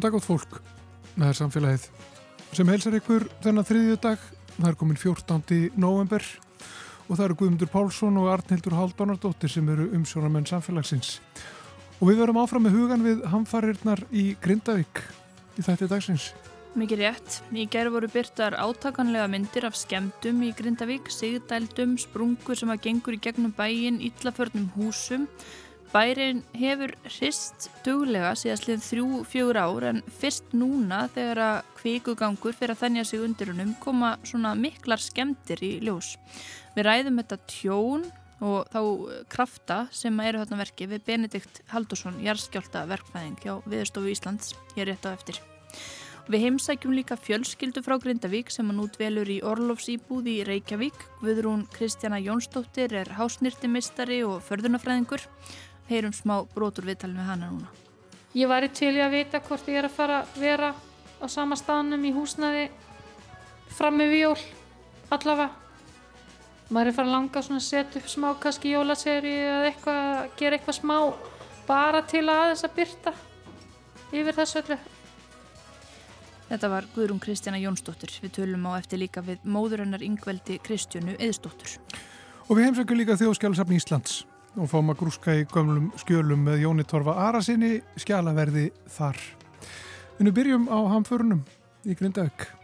Góðan dag átt fólk, það er samfélagið sem helsar ykkur þennan þriðju dag. Það er komin 14. november og það eru Guðmundur Pálsson og Arnhildur Haldónardóttir sem eru umsjónamenn samfélagsins. Og við verum áfram með hugan við hamfarirnar í Grindavík í þætti dagsins. Mikið rétt. Í gerð voru byrtar átakanlega myndir af skemdum í Grindavík, sigdældum, sprungur sem að gengur í gegnum bæin, illaförnum húsum Bærin hefur hrist duglega síðastlið þrjú, fjögur ár en fyrst núna þegar að kvikugangur fyrir að þennja sig undir húnum koma svona miklar skemdir í ljós. Við ræðum þetta tjón og þá krafta sem eru þarna verki við Benedikt Haldursson, jarðskjálta verkfæðing hjá Viðstofu Íslands, hér rétt á eftir. Við heimsækjum líka fjölskyldu frá Grindavík sem hann útvelur í Orlofsýbúð í Reykjavík. Guðrún Kristjana Jónsdóttir er hásnýrtimistari og förðunafræðingur heyrum smá brotur viðtalin við hana núna. Ég væri til í að vita hvort ég er að fara að vera á sama staðnum í húsnaði fram með vjól allavega. Maður er fara að langa að setja upp smá kannski jólaseri eða eitthvað, gera eitthvað smá bara til að aðeins að byrta yfir þessu öllu. Þetta var Guðrún Kristjana Jónsdóttir. Við tölum á eftir líka við móðurinnar yngveldi Kristjónu Eðsdóttir. Og við heimsækjum líka þjóðskjálusafn Íslands og fáum að grúska í gömlum skjölum með Jóni Torfa Arasinni skjalaverði þar. En við byrjum á hamförunum í Grindauk.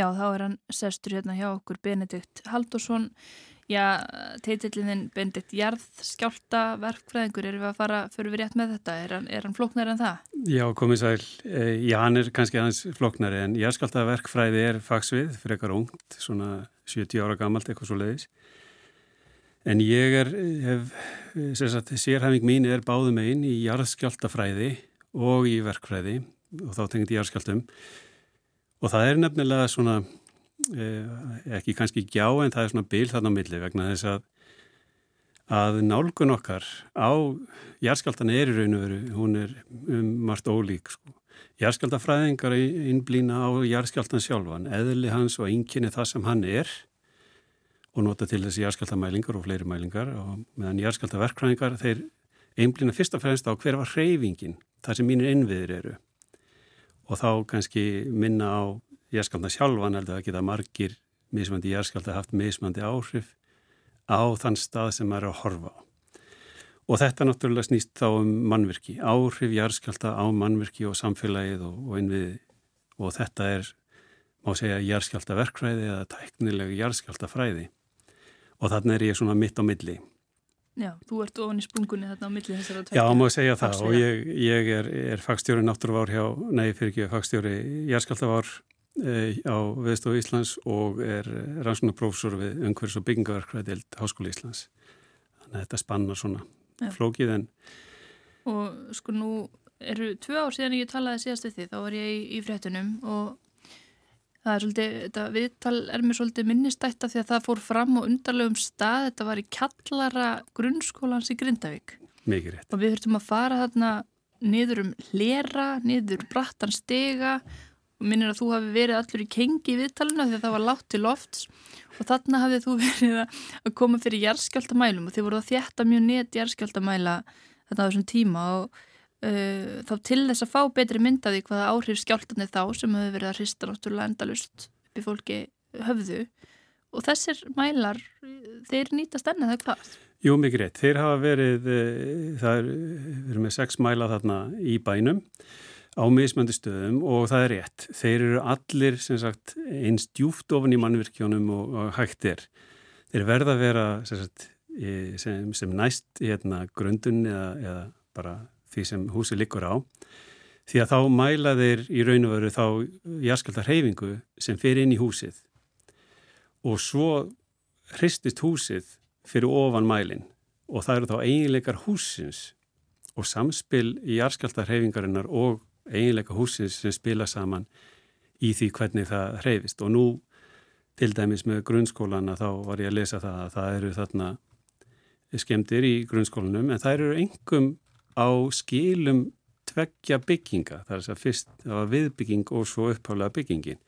Já, þá er hann sestur hérna hjá okkur Benedikt Haldursson. Já, teitillinin Benedikt Jarðskjálta verkfræðingur, erum við að fara, fyrir við rétt með þetta? Er hann, hann floknar en það? Já, komið sæl. Eh, já, hann er kannski hans floknari en Jarðskjálta verkfræði er fagsvið fyrir eitthvað ungt, svona 70 ára gammalt eitthvað svo leiðis. En ég er, hef, sagt, sérhæfing mín er báðum einn í Jarðskjáltafræði og í verkfræði og þá tengið í Jarðskjáltum. Og það er nefnilega svona, eh, ekki kannski gjá en það er svona bil þarna á milli vegna þess að, að nálgun okkar á jærskaldan er í raun og veru, hún er um margt ólík sko. Jærskaldanfræðingar innblýna á jærskaldan sjálfan, eðli hans og einkinni það sem hann er og nota til þessi jærskaldanmælingar og fleiri mælingar og meðan jærskaldanverkfræðingar þeir einblýna fyrst og fremst á hver var hreyfingin, það sem mínir innviðir eru og þá kannski minna á jærskalda sjálfan heldur að geta margir mismandi jærskalda haft mismandi áhrif á þann stað sem maður er að horfa á. Og þetta náttúrulega snýst þá um mannverki, áhrif jærskalda á mannverki og samfélagið og, og innviði og þetta er, má segja, jærskalda verkfræði eða tæknilega jærskalda fræði og þannig er ég svona mitt á milli. Já, þú ert ofan í sprungunni þarna á milli þessara tveikja. Já, maður segja það og ég, ég er, er fagstjóri náttúruvár hjá, nei fyrir ekki fagstjóri jærskaltavár e, á Veðstofu Íslands og er rannsóknarprófessor við umhverfis og byggingaverkvæðild Háskóli Íslands. Þannig að þetta spannar svona Já. flókið en... Og sko nú eru tvö ár síðan ég talaði síðast við því, þá var ég í, í fréttunum og Það er svolítið, þetta viðtal er mér svolítið minnistætt af því að það fór fram og undarlegum stað, þetta var í kallara grunnskólans í Grindavík. Mikið rétt. Og við þurftum að fara þarna niður um hlera, niður brattan stega og minnir að þú hafi verið allur í kengi í viðtalinu því að það var látt til lofts og þarna hafið þú verið að koma fyrir jærskjáltamælum og þið voruð að þjætta mjög net jærskjáltamæla þetta á þessum tíma og uh, þá til þess að fá betri myndaði hvaða áhrif skjáltanir þá sem hefur verið að hrista náttúrulega endalust upp í fólki höfðu og þessir mælar þeir nýtast ennið það hvað? Jú, mikið rétt. Þeir hafa verið, uh, það er, við erum með sex mæla þarna í bænum á mismöndi stöðum og það er rétt. Þeir eru allir, sem sagt, eins djúft ofan í mannvirkjónum og, og hægt er. Þeir verða að vera sem, sagt, sem, sem næst hérna, grundun eða, eða bara því sem húsi likur á. Því að þá mæla þeir í raun og veru þá jæskaldar hreyfingu sem fyrir inn í húsið. Og svo hristist húsið fyrir ofan mælin og það eru þá eiginleikar húsins og samspil í jæskaldar hreyfingarinnar og eiginleika húsins sem spila saman í því hvernig það hreyfist. Og nú til dæmis með grunnskólana þá var ég að lesa það að það eru þarna skemmtir í grunnskólanum en það eru engum á skilum tveggja bygginga, það er þess að fyrst viðbygging og svo upphálega byggingin.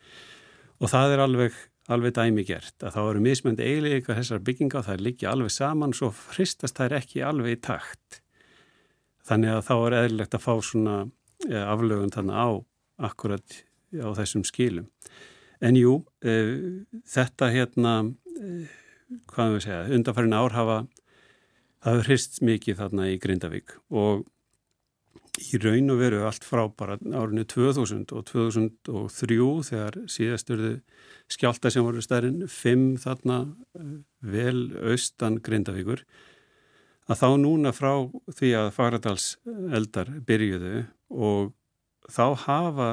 Og það er alveg, alveg dæmi gert að þá eru mismöndi eiginlega þessar bygginga og það er líka alveg saman svo fristast það er ekki alveg í takt. Þannig að þá er eðlilegt að fá svona ja, aflögun þannig á akkurat á þessum skilum. En jú, e, þetta hérna e, hvað við segja, undanfærin ár hafa það hefur hrist mikið þarna í Grindavík og í raun og veru allt frá bara árinu 2000 og 2003 þegar síðasturðu skjálta sem voru stærinn 5 þarna eh, vel austan Grindavíkur að þá núna frá því að Fagradals eldar byrjuðu og þá hafa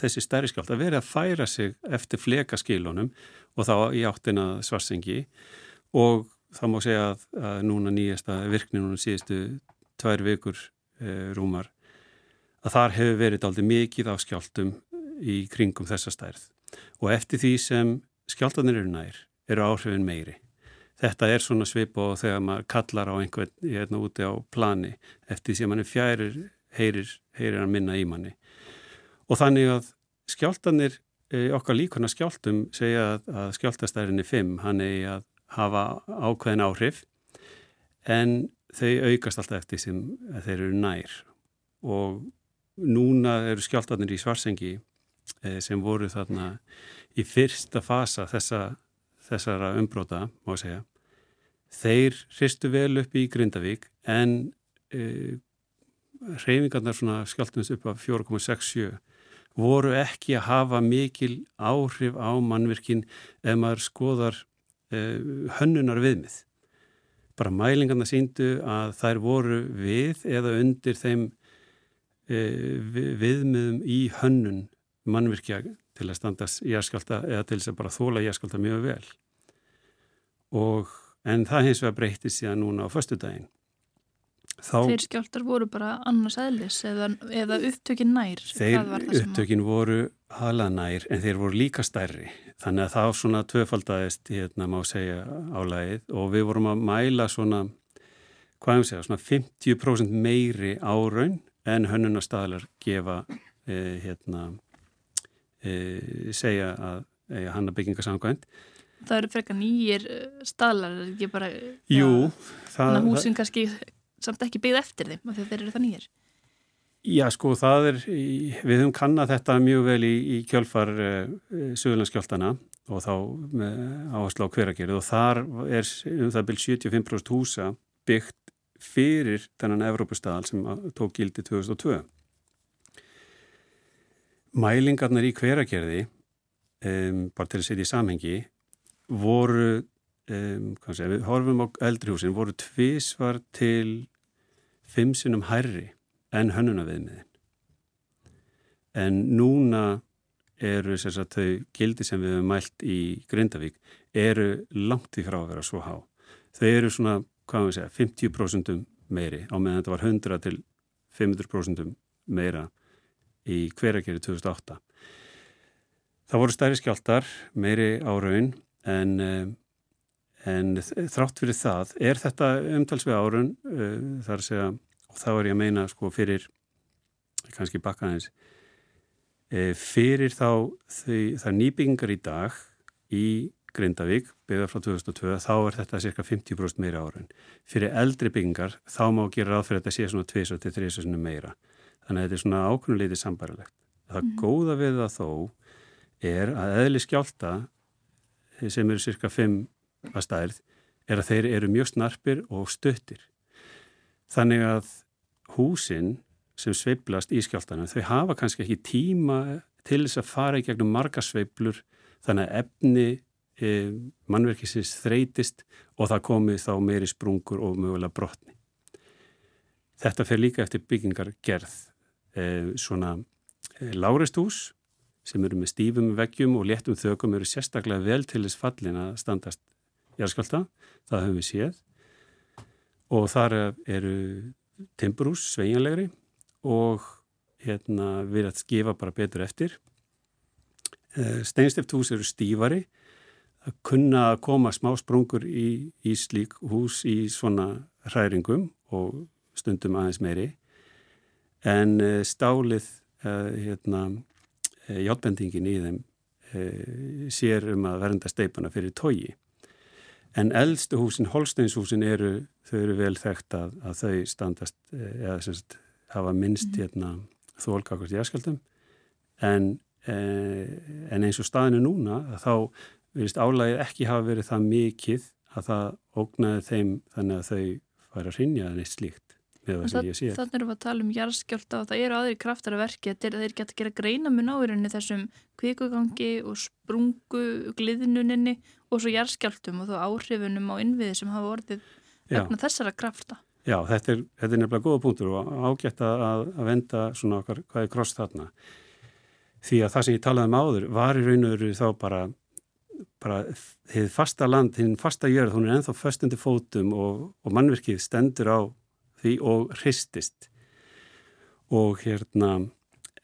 þessi stærri skjálta verið að færa sig eftir flekaskilunum og þá í áttina svarsengi og það má segja að, að núna nýjasta virkni núna síðustu tvær vikur e, rúmar að þar hefur verið aldrei mikið á skjáltum í kringum þessa stærð og eftir því sem skjáltanir eru nær eru áhrifin meiri. Þetta er svona svip og þegar maður kallar á einhvern hérna úti á plani eftir því sem mann er fjærir heyrir, heyrir að minna í manni. Og þannig að skjáltanir, e, okkar líkona skjáltum segja að, að skjáltastærinni 5, hann er að hafa ákveðin áhrif en þau aukast alltaf eftir sem þeir eru nær. Og núna eru skjáltarnir í svarsengi eh, sem voru þarna í fyrsta fasa þessa, þessara umbróta, má segja. Þeir hristu vel upp í Grindavík en e, reyfingarnar svona skjáltunins upp af 4,67 voru ekki að hafa mikil áhrif á mannvirkin ef maður skoðar hönnunar viðmið. Bara mælingarna síndu að þær voru við eða undir þeim uh, viðmiðum í hönnun mannvirkja til að standast jæskálta eða til þess að bara þóla jæskálta mjög vel. Og, en það hins vegar breytist síðan núna á förstu daginn. Þá, þeir skjáltar voru bara annars eðlis eða, eða upptökin nær? Þeir upptökin voru hala nær en þeir voru líka stærri þannig að það svona tvöfaldæðist hérna má segja álægið og við vorum að mæla svona hvað ég segja, svona 50% meiri áraun en hönnunastæðlar gefa eh, hérna eh, segja að eh, hann að bygginga samkvæmt Það eru frekar nýjir staðlar ekki bara Jú, það Húsin kannski samt ekki byggð eftir þeim af því að þeir eru það nýjir Já sko það er, við höfum kannat þetta mjög vel í, í kjölfar uh, Suðurlandskjáltana og þá áherslu á hveragerið og þar er um það byrj 75% húsa byggt fyrir þennan Evrópustadal sem tók gildi 2002. Mælingarnar í hveragerði, um, bara til að setja í samhengi, voru, um, sé, við horfum á eldrihúsin, voru tvísvar til fimm sinnum hærri en hönnunaviðmiðin. En núna eru sagt, þau gildi sem við hefum mælt í Grindavík eru langt í frá að vera svo há. Þau eru svona, hvað við segja, 50% meiri á meðan þetta var 100 til 500% meira í hveragerði 2008. Það voru stærri skjáltar, meiri áraun en, eh, en þrátt fyrir það er þetta umtalsvega áraun, eh, þar að segja og þá er ég að meina sko fyrir kannski bakkaðins e, fyrir þá það er nýbyggingar í dag í Grindavík, byggðar frá 2002 þá er þetta cirka 50% meira árun. Fyrir eldri byggingar þá má gera ráð fyrir að þetta sé svona 2-3 meira. Þannig að þetta er svona ákveðnuleiti sambarilegt það mm. góða við það þó er að eðli skjálta sem eru cirka 5 að stærð er að þeir eru mjög snarpir og stuttir þannig að húsin sem sveiblast í skjáltanum, þau hafa kannski ekki tíma til þess að fara í gegnum marga sveiblur þannig að efni e, mannverkisins þreytist og það komið þá meiri sprungur og mögulega brotni. Þetta fer líka eftir byggingar gerð e, svona e, lágristús sem eru með stífum veggjum og léttum þökum eru sérstaklega vel til þess fallin að standast járskjálta, það höfum við séð. Og þar eru timbrús sveigjanlegri og hérna, við að skifa bara betur eftir. Eh, Steinstift hús eru stífari. Að kunna að koma smá sprungur í, í slík hús í svona hræringum og stundum aðeins meiri. En uh, stálið uh, hérna, játbendingin í þeim sér um að vernda steipana fyrir tógi en eldstu húsin, holsteinshúsin eru, þau eru vel þekkt að, að þau standast eða semst hafa minnst mm. hérna, þólkakast í askaldum en, en eins og staðinu núna þá verist álægið ekki hafa verið það mikið að það ógnaði þeim þannig að þau fara að rinja en eitt slíkt Þannig erum við að tala um jarðskjálta og það eru aðri kraftar að verki þeir geta að gera greina mun áirinni þessum kvikugangi og sprungu gliðnuninni og svo jarðskjáltum og þá áhrifunum á innviði sem hafa orðið vegna þessara krafta. Já, þetta er, þetta er nefnilega góða punktur og ágætt að, að venda svona okkar hvað er kross þarna. Því að það sem ég talaði um áður var í raun og veru þá bara bara þið fasta land, þinn fasta jörð, hún er enþá föstundi fótum og, og mannverkið stendur á því og hristist. Og hérna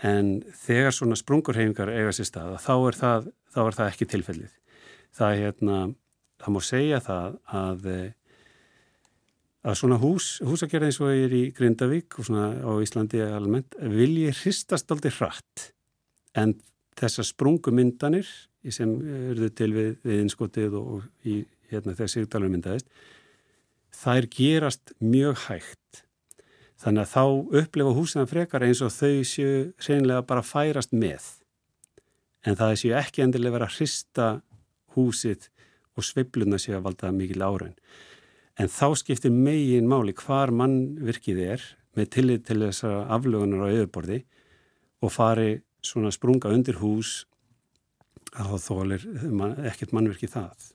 en þegar svona sprungurhefingar eiga sér stað þá er það, þá er það ekki tilfellið. Það er hérna það má segja það að að svona hús, húsagerð eins og er í Grindavík og svona á Íslandi almennt vilji hristast aldrei hratt. En þessar sprungumyndanir sem eruðu til við, við innskotið og í hérna þegar sigdalur myndaðist þær gerast mjög hægt. Þannig að þá upplefa húsina frekar eins og þau séu reynilega bara færast með. En það séu ekki endilega verið að hrista húsið og sveibluna séu að valda mikil áraun. En þá skiptir megin máli hvar mann virkið er með tillit til þessara aflögunar á yfirborði og fari svona sprunga undir hús að þá þólir ekkert mannverki það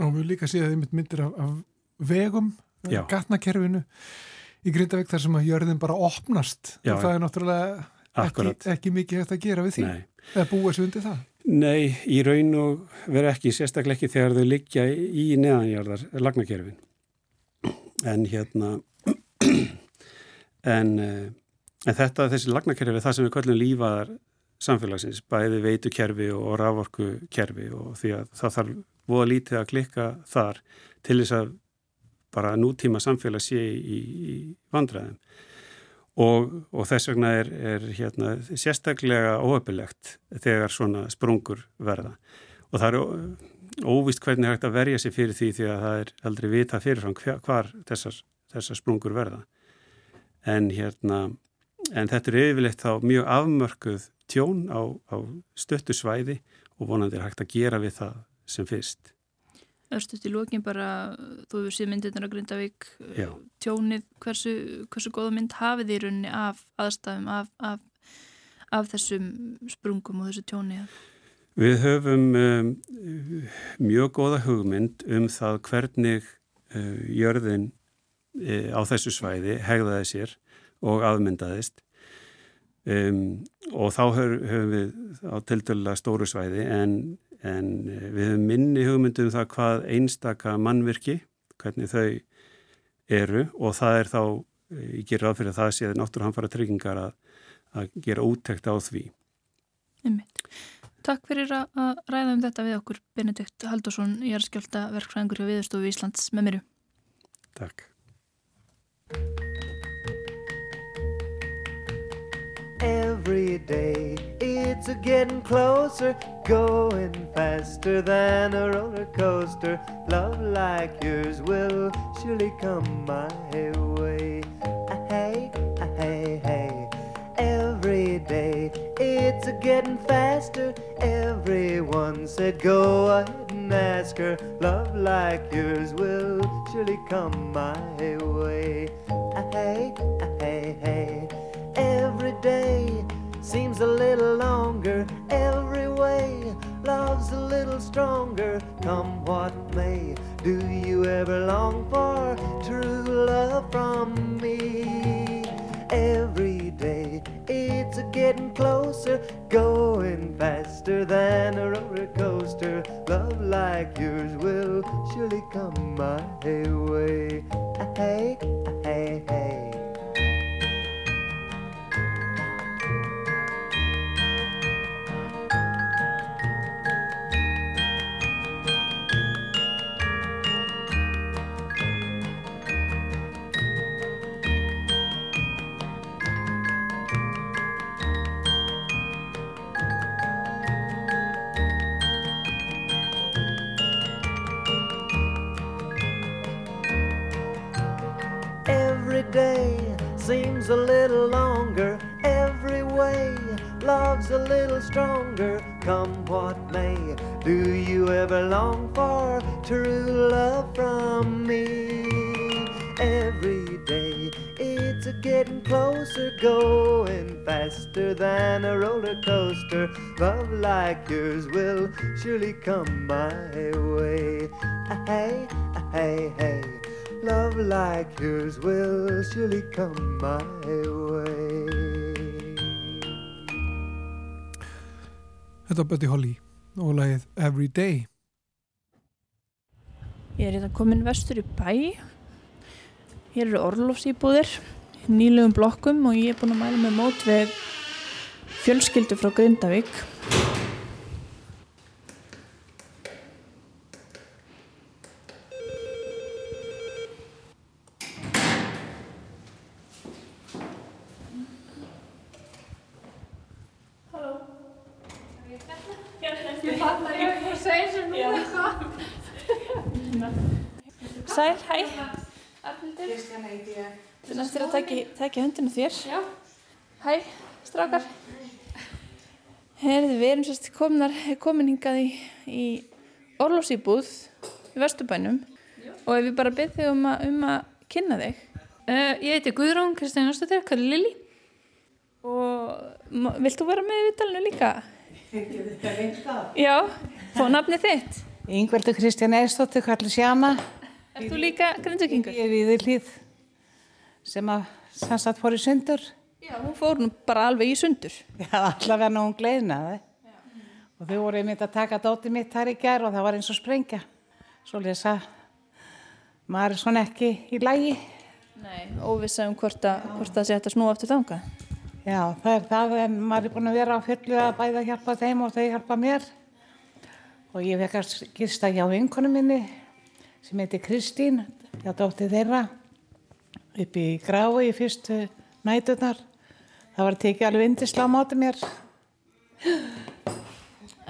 og við líka séum að þið myndir af, af vegum, gatnakerfinu í Grindavík þar sem að jörðin bara opnast. Já, og það er náttúrulega ekki, ekki mikið hægt að gera við því. Nei. eða búa sér undir það? Nei, í raun og vera ekki sérstaklega ekki þegar þau liggja í neðanjarðar lagnakerfin. En hérna en, eh, en þetta þessi lagnakerfi það sem við kallum lífaðar samfélagsins, bæði veitukerfi og raforkukerfi og því að það þarf voða lítið að klikka þar til þess að bara nútíma samfélag sé í, í vandræðum. Og, og þess vegna er, er hérna, sérstaklega óöpilegt þegar svona sprungur verða. Og það er óvist hvernig hægt að verja sig fyrir því því að það er aldrei vita fyrirfram hvar, hvar þessar, þessar sprungur verða. En hérna en þetta er yfirleitt þá mjög afmörkuð tjón á, á stöttu svæði og vonandi er hægt að gera við það sem fyrst. Örstuðt í lókin bara, þú hefur síð myndirnar á Grindavík, Já. tjónið, hversu, hversu góða mynd hafið í rauninni af aðstæðum, af, af, af þessum sprungum og þessu tjónið? Við höfum um, mjög góða hugmynd um það hvernig uh, jörðin uh, á þessu svæði hegðaði sér og aðmyndaðist um, og þá höfum við á tildöla stóru svæði en en eh, við höfum minni hugmyndum um það hvað einstaka mannvirki, hvernig þau eru og það er þá, eh, ég ger ráð fyrir að það sé náttúrulega tryggingar að, að gera úttekt á því. Einmitt. Takk fyrir að ræða um þetta við okkur, Benedikt Haldursson, ég er skjálta verkfræðingur hjá Viðstofu Íslands með mér. Takk. Every day it's a getting closer, going faster than a roller coaster. Love like yours will surely come my way. Ah, hey, ah, hey, hey. Every day it's a getting faster. Everyone said go ahead and ask her. Love like yours will surely come my way. Ah, hey, hey, hey every day seems a little longer. Every way love's a little stronger. Come what may do you ever long for true love from me? Every day it's a getting closer going faster than a roller coaster. Love like yours will surely come my way. Ah, ah, hey hey hey day seems a little longer every way. Love's a little stronger, come what may. Do you ever long for true love from me? Every day it's a getting closer, going faster than a roller coaster. Love like yours will surely come my way. Ah, ah, hey, hey, hey. Love like yours will surely come my way. Þetta er Buddy Holly og lagið Everyday. Ég er hérna komin vestur í bæ. Hér eru orlofsýbúðir, nýlegum blokkum og ég er búin að mæla með mót við fjölskyldu frá Grindavík. Kristjana heiti ég. Þú næstir að taki, taki höndinu þér. Já. Hæ, strákar. Herði, við erum sérst komin hingað í, í orlofsýbúð í Vesturbænum og ef við bara byrðum þig um, að- um að kynna þig Uh, ég heiti Guðrún Kristján Jónsdóttir, kalli Lili. og vilt þú vera með í vitalinu líka? Er. Já, fá nafnið þitt. Yngveldur Kristjana Eistóttir, kallir Sjana. Er þú líka grindvikingur? Ég er viðurlíð sem að sannsagt fór í sundur. Já, hún fór nú bara alveg í sundur. Já, allavega nú hún gleðnaði. Og þau voru einmitt að taka dótið mitt þar í gær og það var eins og sprengja. Svo lesa, maður er svona ekki í lægi. Nei, óvissa um hvort, að, hvort það sé hægt að snúa aftur þangað. Já, það er það en maður er búin að vera á fullu að bæða hjálpa þeim og þau hjálpa mér. Og ég fekk að gista hjá vinkonu minni sem heiti Kristín, hjá dóttir þeirra, upp í Grái í fyrstu nætunar. Það var tekið alveg indisla á móti mér.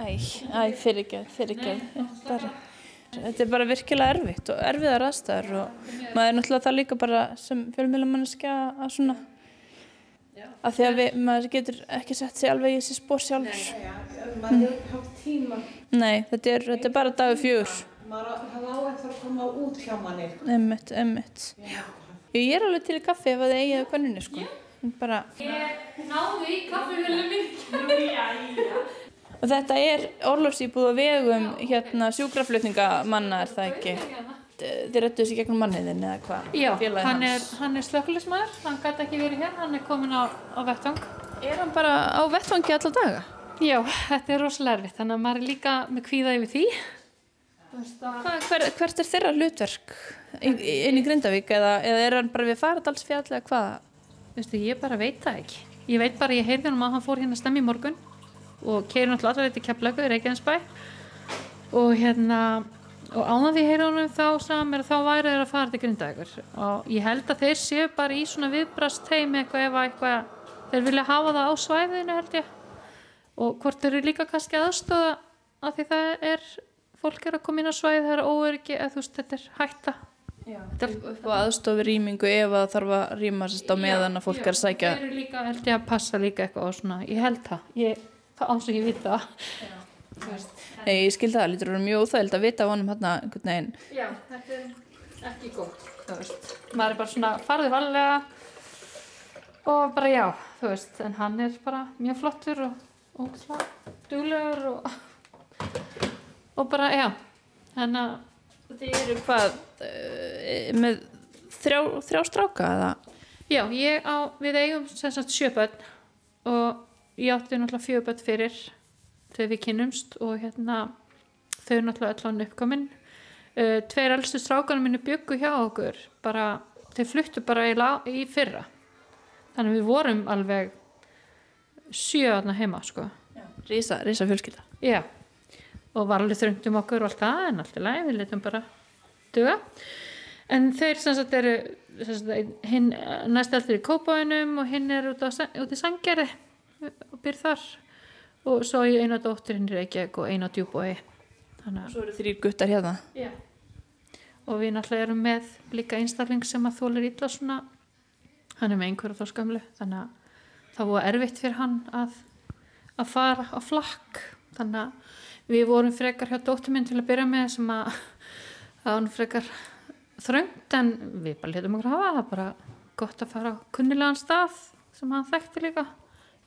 Æ, æ, fyrirgjöð, fyrirgjöð. Bara, þetta er bara virkilega erfitt og erfiðar aðstæður og maður er náttúrulega það líka bara sem fjölmjölamanneskja að svona að því að við, maður getur ekki sett sig alveg í þessi spór sjálfur. Maður hefur haft tíma, Nei, þetta er, þetta er bara dagur fjögur. maður hafa á eftir að koma út hjá manni. Emmitt, emmitt. Ég er alveg til í kaffi ef að þið eigið á konunni, sko. Bara, Náðu í kaffivélum og þetta er orlofsýbúð á vegum hérna sjúkraflutningamanna, er það ekki? Þið rættu þessi gegnum manniðin eða hvað? Já, hann er, hann er slökkulismæður, hann gæti ekki verið hér, hann er komin á, á vettvang. Er hann bara á vettvangi alla daga? Já, þetta er rosalega erfitt, þannig að maður er líka með kvíða yfir því. Hva, hver, hvert er þeirra hlutverk inn í Grindavík eða, eða er hann bara við faradalsfjall eða hvað? Veistu, ég bara veit það ekki. Ég veit bara, ég heyrði hann að hann fór hérna stemmi í morgun og keiri náttúrulega allar eitthvað keflagu í Reykjanesbæ og hérna og áðan því heyrði hann þá sagði mér að þá væri þeir að fara til Grindavíkur og ég held að þeir séu bara í svona viðbrast heimi eitthvað ef að eitthvað þeir vilja hafa það á svæðinu held ég og hvort eru líka kannski aðstóða að því það er fólk er að koma inn á svæði það er óöryggi eða þú veist þetta er hætta er- Upp á aðstofi rýmingu ef að það þarf að rýma sérst á meðan að fólk er að sækja. Þeir eru líka, held ég að passa líka eitthvað og svona, ég held það, ég, það áns og ég veit það. Nei, ég skil það, lítur að vera mjög óþægild að vita á honum hérna einhvern veginn. Já, þetta er ekki veist. Maður er bara svona, farðið varlega og bara já, þú veist, en hann er bara mjög flottur og, og svona duglegur og, og bara, já, þannig að Þið eru hvað, með þrjá, þrjá stráka eða? Já, ég á, við eigum sem sagt sjöbönn og ég átti náttúrulega fjöbönn fyrir þegar við kynnumst og hérna þau eru náttúrulega öll án uppkomin. Uh, tveir elstu strákanum minni byggu hjá okkur, bara, þeir fluttu bara í, lá- í fyrra. Þannig við vorum alveg sjö aðna heima, sko. Rísa, rísa fjölskylda. Já, og var alveg þröngt um okkur og allt það, en allt í lagi, við letum bara duga. En þeir sem sagt eru, hinn næst eldur í Kópáinum og hinn er út, á, út í Sangeri og býr þar. Og svo ég eina dóttir hinn í Reykjavík og eina djúbói. Þannig að, Svo eru þrýr guttar hérna. já. Og við náttúrulega erum með líka einstakling sem að þólir illa svona hann er með einhverja þá skamlu þannig að það var erfitt fyrir hann að, að fara á flakk þannig að við vorum frekar hjá dóttur minn til að byrja með sem að það var nú frekar þröngt en við bara letum okkur hafa það. Bara gott að fara á kunnilegan stað sem hann þekkti líka.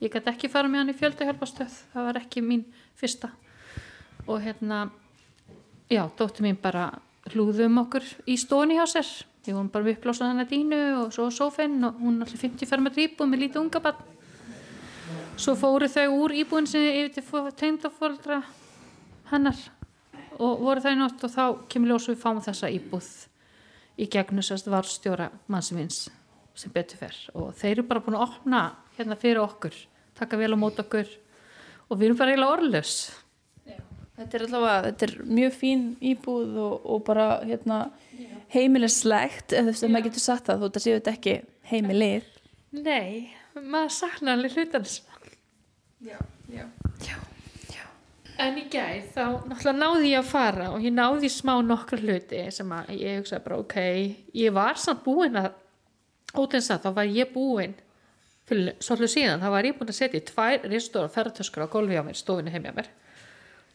Ég gæti ekki fara með hann í fjöldahjálpastöð það var ekki mín fyrsta. Og hérna já, dóttir mín bara hlúði um okkur í stóni hjá sér. Við vorum bara uppblásað hann að dínu og svo sófinn og hún allir 50 ferma drýpu með lítið unga bann svo fóru þau úr íbúin sinni yfir til tegndafoldra hennar og voru þau nátt og þá kemur ljós og við fáum þessa íbúð í gegnum sérst varstjóra mannsins sem betur fer og þeir eru bara búin að opna hérna fyrir okkur taka vel á mót okkur og við erum bara eiginlega orðlaus Þetta er allavega, þetta er mjög fín íbúð og, og bara hérna, heimilislegt, eða þess að maður getur sagt það, þó þetta séu þetta ekki heimilið. Nei, maður saknar alveg hlutanis Já, já. Já, já. En í gæð þá náttúrulega náði ég að fara og ég náði smá nokkur hluti sem að ég hugsaði bara ok, ég var samt búin að óteins að þá var ég búin fyrir svolítið síðan, þá var ég búin að setja í tvær ristóra ferðartöskur á gólfi á mér, stofinu heimja mér.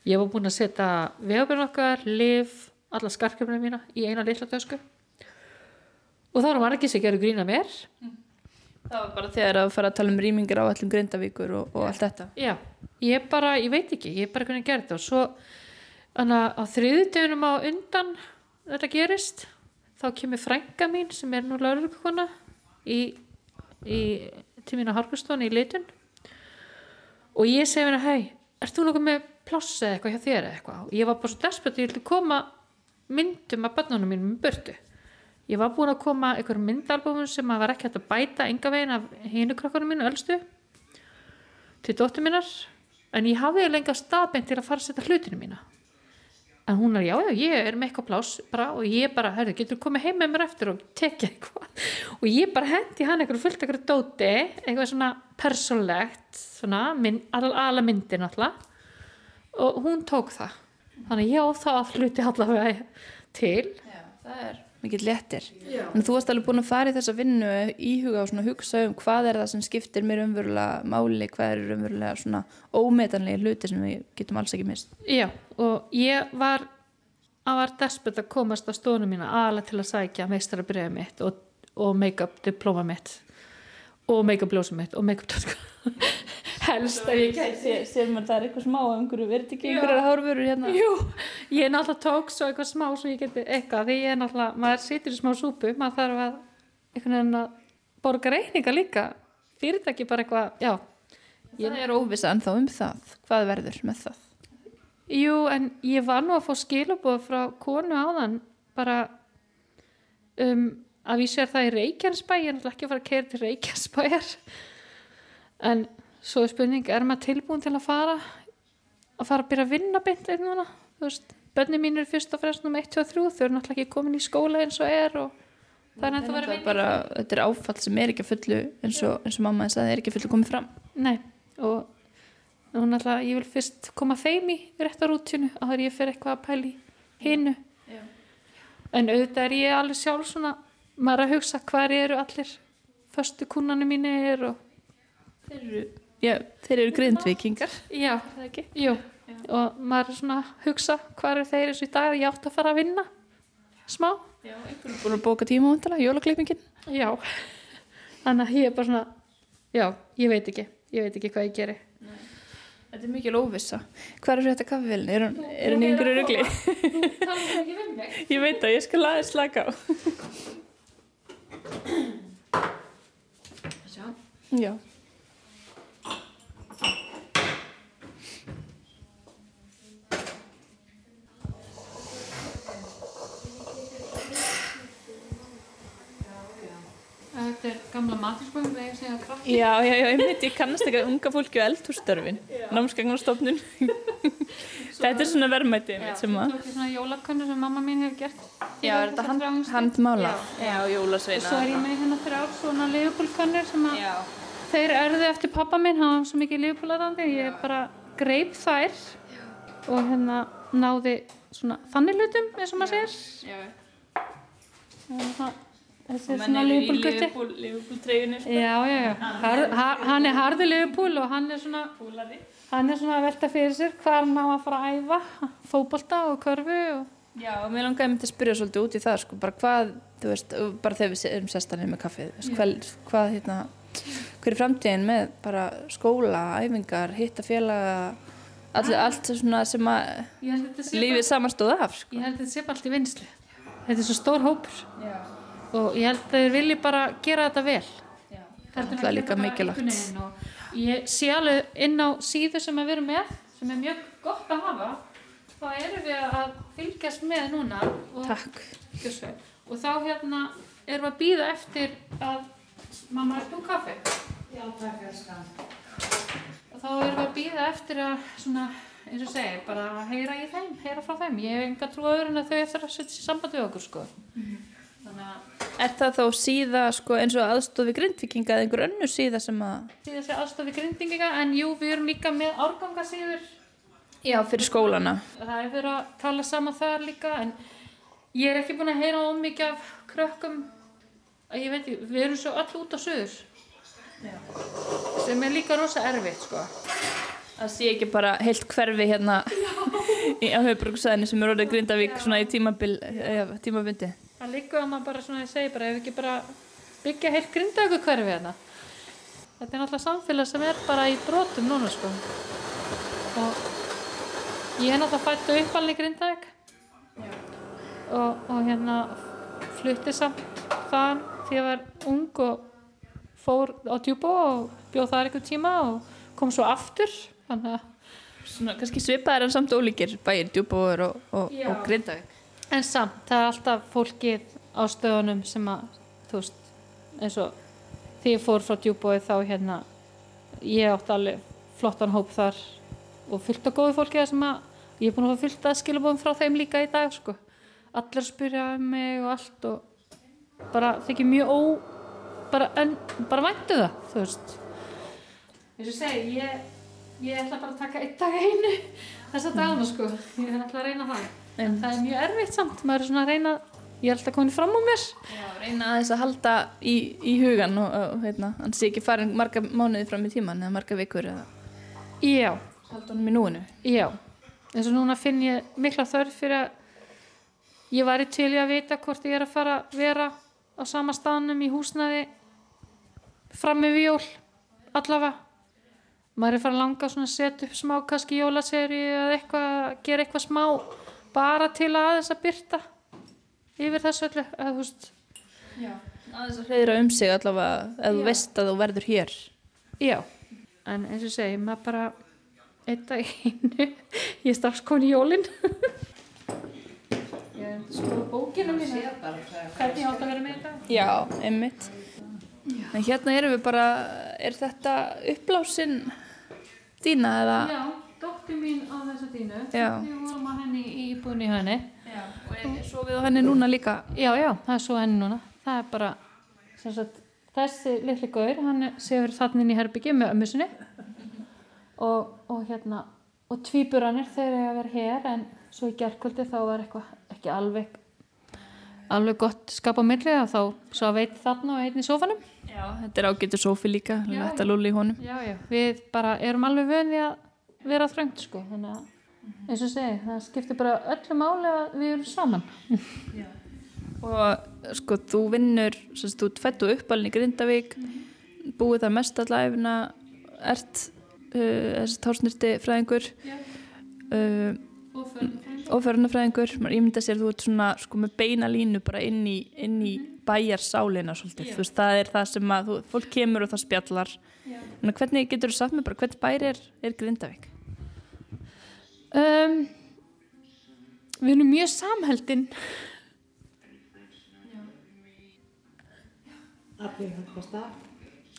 Ég var búin að setja vegabjörn okkar, liv, alla skarkjöfnum mína í eina litla tösku. Og þá var margir sem gerur grína mér. Það var bara þegar að fara að tala um rýmingar á allum grindavíkur og, og allt þetta. Já, ég bara, ég veit ekki, ég bara hvernig gerði þetta. Og svo þannig að á þriðutöfunum á undan þetta gerist, þá kemur frænga mín sem er nú laurugkona í, í tímina Harkustóni í litun og ég segi henni, hei, ert þú nokkuð með pláss eða eitthvað hjá þér eitthvað? Og ég var bara svo desperate, ég vildi koma myndum af börnunum mínum í burtu ég var búin að koma einhverjum myndalbumum sem að var ekki hægt að bæta enga veginn af hinu krakkanum mínu ölstu til dóttur mínar en ég hafði lengi að staðbeint til að fara að setja hlutinu mína. En hún er já, já, ég er með eitthvað pláss bara, og ég bara, herru, getur komið heim með mér eftir og tekja eitthvað? Og ég bara hendi hann eitthvað fullt eitthvað dóti eitthvað svona persónlegt svona, minn, al, ala myndin alltaf. Og hún tók það. Þannig já, það hluti allavega til. Já, það er mikið léttir. En þú varst alveg búin að fara í þessa vinnu íhuga og svona hugsa um hvað er það sem skiptir mér umverulega máli, hvað er umverulega svona ómetanlega hluti sem við getum alls ekki mist. já, og ég var að var despert að komast á stónu mína aðalega til að sækja meistarabriðið mitt og, og make-up diploma mitt og make-up ljósum mitt og make-up helst að ég gæti Sér maður það er eitthvað smá einhverju, verður ekki einhverjar hárvörur hérna? Jú, ég náttúrulega tók svo eitthvað smá svo ég geti eitthvað, því ég er náttúrulega maður situr í smá súpu, maður þarf að einhvern veginn að borga reyninga líka fyrirtæki bara eitthvað já, Það er óvisa en þá um það. Hvað verður með það? jú, en ég var nú að fá skilabóð frá konu áðan bara um, að vísi er það í Reykjanesbæ ég er náttúrulega ekki að fara að keira til Reykjanesbæjar en svo er spurning, er maður tilbúin til að fara að fara að byrja að vinna beint núna, þú veist bönni mín eru fyrst og fremst um 1, 2 og 3 þau eru náttúrulega ekki komin í skóla eins og er og það er ennþá að vera Það að er bara, þetta er áfall sem er ekki að fullu eins og, eins og mamma en sagði er ekki að fullu komið fram. Nei, og hún alltaf, ég vil fyrst koma þeim í réttarútinu að það er ég fyrir eitthvað að pæli hinu. Já. En auðvitað er ég alveg sjálf svona, maður er að hugsa hvar eru allir föstu kunnanu mínir og Þeir eru, já, þeir eru grindvikingar. já, Það ekki? jú, og maður er svona að hugsa hvar eru þeir eins og í dag ég átt að fara að vinna smá, Já, einhverjum búin að bóka tíma á vandala, jólakleipingin. já, þannig að ég er bara svona, já, ég veit ekki, ég veit ekki hvað ég geri. Þetta er mikil óvissa. Hvað er þetta kaffevélni? Er hún, er hún í einhverju rugli? Það ekki við mig. Ég veit að ég skal aðeins slaka á. Já. Gamla maturskóðum þegar ég segja krakk. Já, já, já, einmitt, ég kannast ekki að unga fólki á eldhússtörfin, námsgagnarstofnun. Þetta er svona verðmætið Já, tók ég svona jólakönnu sem mamma mín hefur gert. Já, er þetta hand, handmála? Já. Já, Og jólasveina. svo er ég með hérna þrjár svona leifupólkönnur sem að Já. þeir erðu eftir pappa minn, hann var svo mikið leifupólarandi, ég bara greip þær og hérna náði svona þannig hlutum eins og maður segir. Þessi svona Liverpool-gutti. Liverpool-treyjunni. Já, já, já. Har, har, hann er harður Liverpool og hann er svona, hann er svona að velta fyrir sér hvað hann á að fara að æfa, fótbolta og körfu og Já, og mér langaði myndi að spyrja svolítið út í það, sko, bara hvað, þú veist, bara þegar við erum sestanir með kaffið, veist, hvað, hvað, hérna, hver er framtíðin með bara skóla, æfingar, hitta félaga, allt, allt svona sem að lífið samanstóða af, sko. Ég held að þetta sé bara allt í vinslu. Þetta er svo stór hópur Já. Og ég held að þeir vilji bara gera þetta vel. Já. Það er að líka mikilvægt. Ég sé alveg inn á síðu sem við erum með, sem er mjög gott að hafa, þá erum við að fylgjast með núna og, og þá hérna erum við að býða eftir að, mamma, er þú kaffi? Já, takk, elskan. Og þá erum við að býða eftir að, svona, eins og segi, bara heyra í þeim, heyra frá þeim. Ég hef enga trú á öðru en að þau eftir að setja sér samband við okkur, sko. Þannig að Er það þá síða, sko, eins og aðstofi grindvikinga eða einhver önnur síða sem að, síðan sé aðstofi grindinginga, en jú, við erum líka með árgangasíður. já, fyrir skólana. Það er verið að tala saman þar líka, en ég er ekki búin að heyra of mikið af krökkum, að ég veit ekki, við erum svo öll út á söður. Sem er líka rosa erfitt, sko. Það sé ekki bara heilt hverfi hérna í á höfuborgsæðinu sem er orðið Grindavík svona í tímabundi. Það líka að maður bara svona, ég segi bara, ef ekki bara byggja heilt grindaðu hverfi hérna. Þetta er náttúrulega samfélag sem er bara í brotum núna, sko. Og ég er náttúrulega fætt og uppalni í Grindavík. Og, og hérna flutti samt þaðan því ég var ung og fór á djúbó og bjóð þar einhver tíma og kom svo aftur. Þannig að Svona kannski svipaðir en samt ólíkir bæir, djúbóður og, og, og Grindavík. En samt, það er alltaf fólkið á stöðunum sem að, þú veist, eins og því ég fór frá djúbóið þá hérna, ég átti alveg flottan hóp þar og fyllt af góðu fólki sem að, ég er búin að fá fyllt að skilabóðum frá þeim líka í dag, sko. Allir að spyrja um mig og allt og bara þykir mjög ó, bara, en, bara væntu það, þú veist. Eins og segi, ég, ég ætla bara að taka einn dag að einu þessa dagana, sko. Ég ætla að reyna það. En það er mjög erfitt samt, maður er svona að reyna, ég er alltaf komin fram á mér. Já, reyna aðeins að halda í, í hugan og, og hérna, hann sé ekki farin marga mánuði fram í tíman eða marga vikur eða Já, halda honum í núinu. já. eins og núna finn ég mikla þörf fyrir að ég væri til í að vita hvort ég er að fara að vera á sama staðnum í húsnaði fram með jól allavega maður er fara að langa að setja upp smá kannski jólaseri eða eitthvað gera eitthvað smá bara til að aðeins að byrta yfir þessu öllu eða þú veist Já. Aðeins að hreyðra um sig allavega ef þú veist að þú verður hér. Já, en eins og segi, maður bara dag í einu, ég er strax komin í jólinn. ég er að skoða bókina mín, hvernig ég átt að vera með þetta? Já, einmitt. En hérna erum við bara, er þetta uppblásin dýna eða? Já, dóttir mín á þessa dínu, Já. við vorum að henni í íbúinu í henni. Já. Og er svo við á henni núna líka? Já, já, það er svo henni núna, það er bara, sem sagt, þessi litli gaur, hann sefur þarna inn í herbyggi með ömmu sinni og, og hérna, og tvíburanir þeir eru að vera hér en svo í gerkvöldi þá var eitthvað ekki alveg alveg gott skap á milli og þá svo veit þarna og einn í sófanum Já, þetta er ágættur sófi líka, þetta lúli í honum. já, já. við bara erum alveg vöndi að vera þröngt sko þannig að eins og segi, það skiptir bara öllu máli að við erum saman Og sko, þú vinnur, sem sagt, þú ert fætt og uppalinn í Grindavík, búið þar mest allæfina, ert uh, þessi társnirti fræðingur uh, og förunafræðingur. Ég myndi að sér að þú ert svona sko með beina línu bara inn í, inn í bæjarsálina svolítið. Þú veist, það er það sem að þú, fólk kemur og það spjallar. En hvernig getur þú sagt mér bara, hvernig bæri er, er Grindavík? Um, við erum mjög samheldin Allir hjálpast að.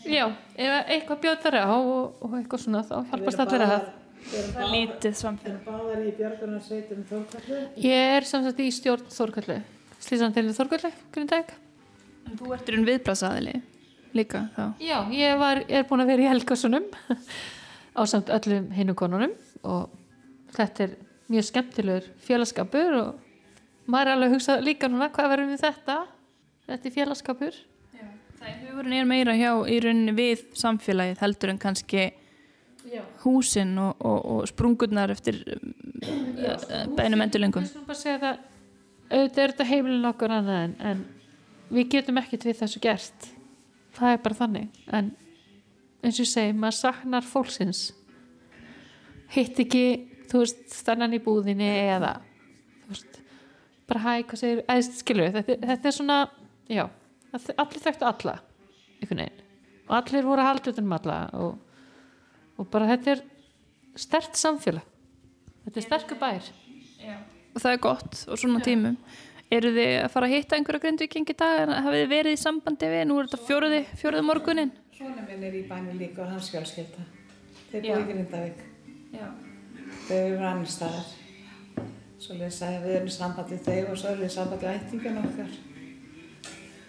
já, ef eitthvað bjóðar á og, og eitthvað svona þá hjálpast allir að það Það er lítið samfélag. Erum báðar í björgunarsveitum Þórkallu. Ég er sem sagt í stjórn Þórkallu, slísandelinu Þórkallu, Grindæk. En þú ert í raun viðbrasaðili líka þá. Já, ég var, er búin að vera í Helgasunum á samt öllum hinu konunum og þetta er mjög skemmtilegur félagskapur og maður er alveg að hugsa líka núna hvað verðum við þetta? Þetta er félagskapur Það er hugurinn er meira hjá í rauninni við samfélagið heldur en kannski Já. húsin og, og, og sprungurnar eftir um, bænum endurlengum. Auðvitað er þetta heimilin okkur annað en, en við getum ekkert við þessu gert. Það er bara þannig. En eins og ég segi, maður saknar fólksins. Hitt ekki þú veist, stannan í búðinni eða þú veist, bara hæ, hvað segir, eða skilur þetta, þetta er svona, já allir þekktu alla einhvern veginn og allir voru að halda utan um alla og, og bara þetta er stert samfélag þetta er sterkur bær Og það er gott og svona tímum. Eru þið að fara að hitta einhverja grindviking í dag en hafið þið verið í sambandi við, nú er þetta fjóruði, fjóruði morgunin? Svona minn er í bænum líka og hans fjölskylda. Þeir Já. búið í Grindavík. Já. Þau eru annar staðar. Svo lesa að við erum í sambandi við þau og svo erum við í sambandi við ættingin okkar.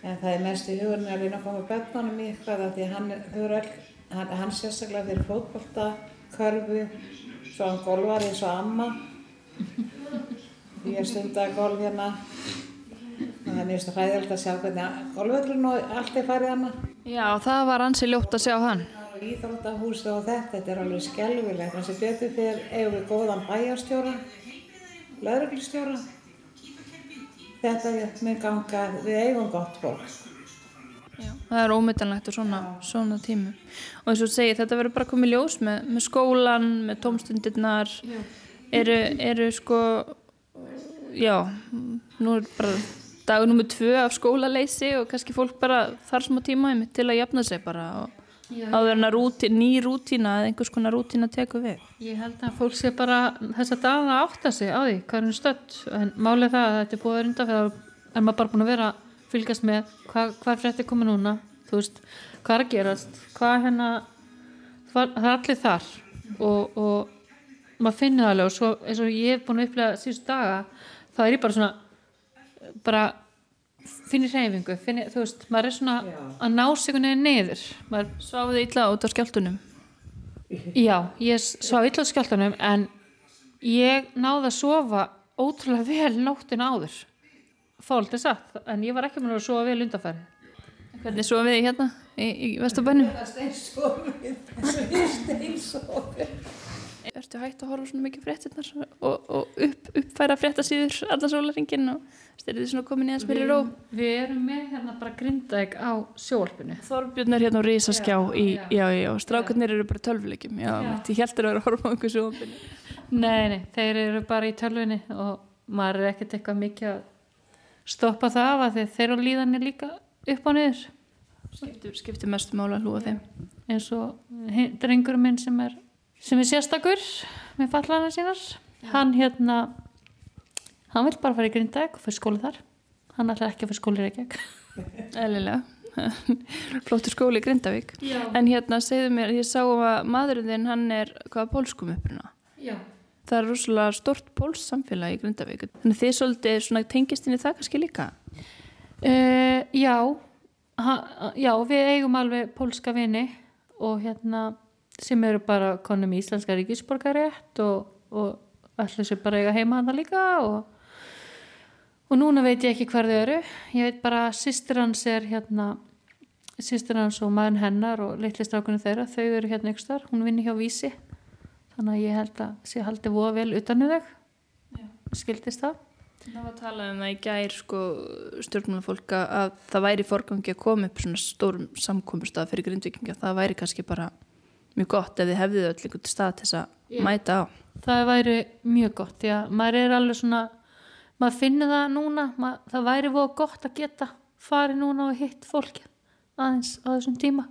En það er mest í hugurinn að reyna að koma börnunum í eitthvað af því að hann hefur öll, hann, hann sérstaklega fyrir fótbolta, körfu, svo hann golvar eins og amma. Ég stundaði golf hérna. Og það er mjög hræðilegt að sjá hvernig golvöllun og allt er farið hana. Já, það var ansi ljótt að sjá hann. Íþróttahúsi og þetta, þetta er alveg skelvilegt. Þannig sem betur fyrir eigum við góðan bæjarstjóra, lauruglistjóra. Þetta mun ganga, við eigum gott fólk. Já. Það er ómyndanlegt og svona, svona tímum. Og eins og þú segir, þetta verður bara komið ljós með, með skólan, með tómstundirnar. Eru, eru sko, já, nú er bara dagur nummið tvö af skólaleysi og kannski fólk bara þarf smá tíma til að jafna sig bara og áður en að rúti, ný rútína eða einhvers konar rútína tekur við. Ég held að fólk sé bara þess að daga að átta sig á því hvað er hún stödd. En málið það að þetta er búið að rinda fyrir er maður bara búin að vera að fylgjast með hvað, hvað er frétti komið núna veist, hvað er að gerast? Hvað hérna það það er allir þar. Og, og maður finnir það alveg. Og svo eins og ég hef búin að upplega síðust daga þá er ég bara svona bara finnir hreyfingu finnir, þú veist, maður er svona Já. að ná sig veginn niður maður Sváðu þið illa út á skjáltunum? Já, ég svá illa á skjáltanum en ég náði að sofa ótrúlega vel nóttin áður fólk er satt, en ég var ekki með að sofa vel undanfæri Hvernig svo við hérna í, í Vesturbænum? Það er steinsofið, ég steinsofið. Ertu hægt að horfa svona mikið fréttinnar og, og upp, uppfæra fréttasíður allan sólaringin og styrðið svona komin í að smyrir ró? Við erum með hérna bara grindæk á sjálfinu Þorbjörn er hérna á risaskjá Já, í, já. já, já, strákarnir eru bara tölvuleikjum, já, ég heldur að vera að horfa á einhver sjónbyrni. Nei, nei, þeir eru bara í tölvunni og maður er ekkert eitthvað mikið að stoppa það af að þeir, þeir eru líðanir líka upp á niður Skiptir, skiptir mestu mála að hlúa þeim. eins og hin- drengurinn minn sem er sem er sérstakur með fallana sínar hann hérna hann vil bara fara í grindæk og fyrir skóla þar hann ætlar ekki að fyrir skóla í Reykjavík Eðlilega. Flottur skóli í Grindavík. Já. En hérna, segðu mér, ég sá að maðurinn þinn, hann er hvaða pólskum uppruna? Já. Það er rosalega stort póls samfélag í Grindavík. Þannig þið svolítið svona tengist inn í það kannski líka? Uh, já ha, já, við eigum alveg pólska vini og hérna sem eru bara konum í íslenska ríkisborgarétt og, og allir sem bara eiga heima hana líka og, og núna veit ég ekki hver þau eru. Ég veit bara að systir hans er hérna systir hans og maður hennar og litli strákunni þeirra, þau eru hérna ykkur starf, hún vinni hjá Vísi. Þannig að ég held að sé haldi voða vel utan um þau. Skildist það. Það var að tala um það í gær sko stjórnum fólk að það væri í forgangi að koma upp svona stórum samkomustaf fyrir grindvikinga. Það væri kannski bara mjög gott ef þið hefðið öll einhvern stað til þess að Já. mæta á. það væri mjög gott því að maður er alveg svona maður finnir það núna mað, það væri voða gott að geta farið núna og hitt fólki aðeins á þessum tíma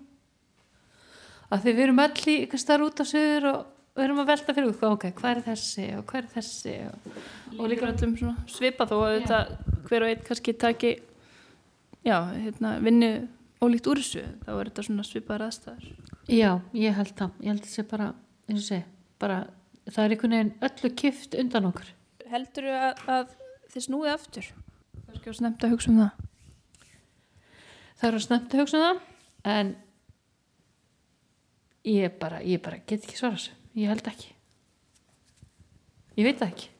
að því við erum öll í eitthvað starf út á söður og við erum að velta fyrir okkur, ok, hvað er þessi og hvað er þessi og, Og líka öllum svona svipa þó að þetta hver og einn kannski taki já, hérna, vinni ólíkt úr þessu. Þá er þetta svona svipaðar aðstæður. Já, ég held það. Ég held þessi bara, eins og segi bara, það er einhvern veginn öllu kift undan okkur. Heldur að, að þið snúið aftur? Kannski á snemt að hugsa um það. það eru snemt að hugsa um það en ég bara, ég bara get ekki svara þessu. Ég held ekki. Ég veit það ekki.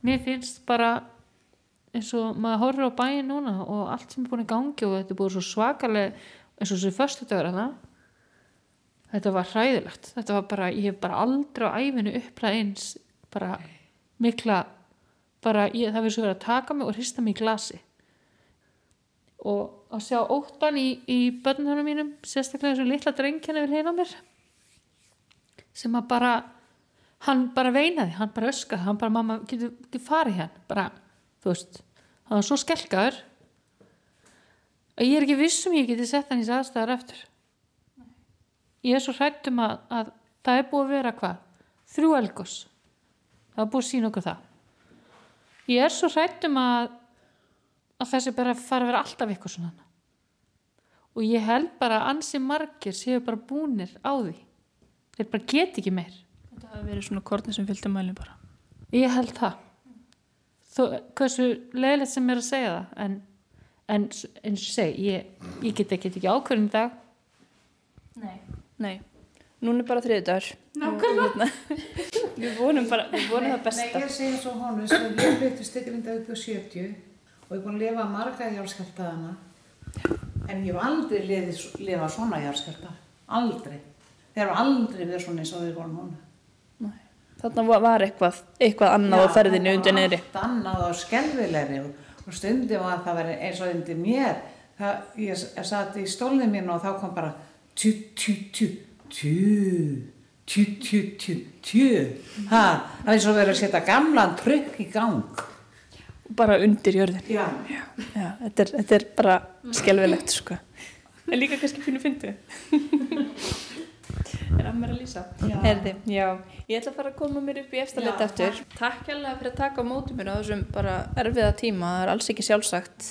Mér finnst bara eins og maður horfir á bæin núna og allt sem er búin í gangi og þetta er búin svo svakalega eins og þessi förstu dagur hana þetta var hræðilegt. Þetta var bara, ég hef bara aldrei á æfinu uppræð eins bara mikla bara, ég, það verður svo verið að taka mig og hrista mig í glasi. Og að sjá óttan í, í börnunum mínum sérstaklega þessu litla drengkjana við hérna mér sem að bara hann bara veinaði, hann bara öskaði hann bara, mamma, getur getu farið hérna bara, þú veist, hann var svo skelkaður. að ég er ekki vissum ég geti sett hann í aðstæðar eftir ég er svo hrættum að, að það er búið að vera hvað? Þrjú elgos það er búið að sína okkur það. Ég er svo hrættum að að þessi bara fara að vera alltaf eitthvað svona og ég held bara að ansi margir séu bara búnir á því. Þeir bara get ekki meir. Þetta hafi verið svona kortni sem fylgdi mælinn bara. ég held það. Þó, hversu leiðilegt sem er að segja það en, en eins og segi ég, ég get ekki, ekki ákvörðin í dag Nei. Nei. Núna er bara þriðdagur. Nákvæmlega. við vonum bara, við vonum það Nei, besta. ég segi svo honum, svo ég flytti stiklinda upp á 70 og ég er búin að lifa marga járskjáltaðana en ég hef aldrei lifið, lifa svona járskjálta, aldrei. Þeir eru aldrei verið svona eins og við vorum núna. Þarna var- var eitthvað, eitthvað annað á ferðinu undir. Allt annað og skelvilegri og, og stundum var það verið eins og undir mér. Það, ég, ég satt í stólnið mín og þá kom bara tjú, tjú, tjú, tjú, tjú, tjú, tjú, tjú. Ha, það er svo verið að setja gamlan trygg í gang. Bara undir jörðin. Já. Já, þetta er, þetta er bara skelvilegt, sko. En líka kannski fínu fyndu. er að mér að lýsa. Herði, já. Ég ætla að fara að koma mér upp í eftir Já, leta eftir. Takk hérlega fyrir að taka á móti mér á þessum bara erfiða tíma. Það er alls ekki sjálfsagt.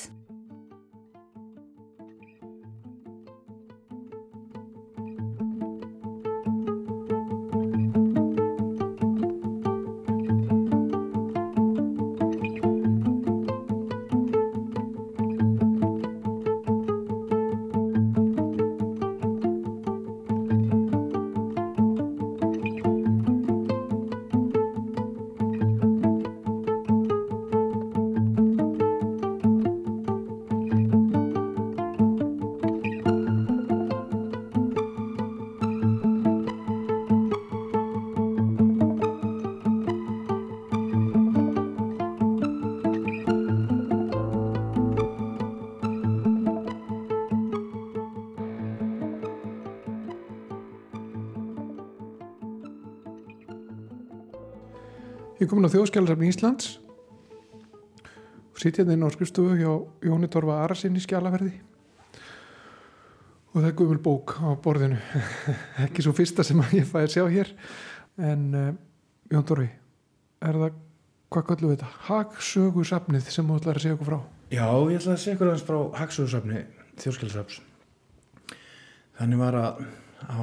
Komin á þjóðskjálasafni Íslands. Og sitt hérna inn á skrifstofu hjá Jóni Torfa Arasinn í skjálaverði og það er guðmul bók á borðinu. Ekki svo fyrsta sem ég fæði að sjá hér. En uh, Jón Torfi er það, hvað kallum við þetta? Hagsögusafnið sem þú ætlar að segja okkur frá? Já, ég ætla að segja ykkur aðeins frá Hagsöðursafni þjóðskjálfsafs. Þannig var að á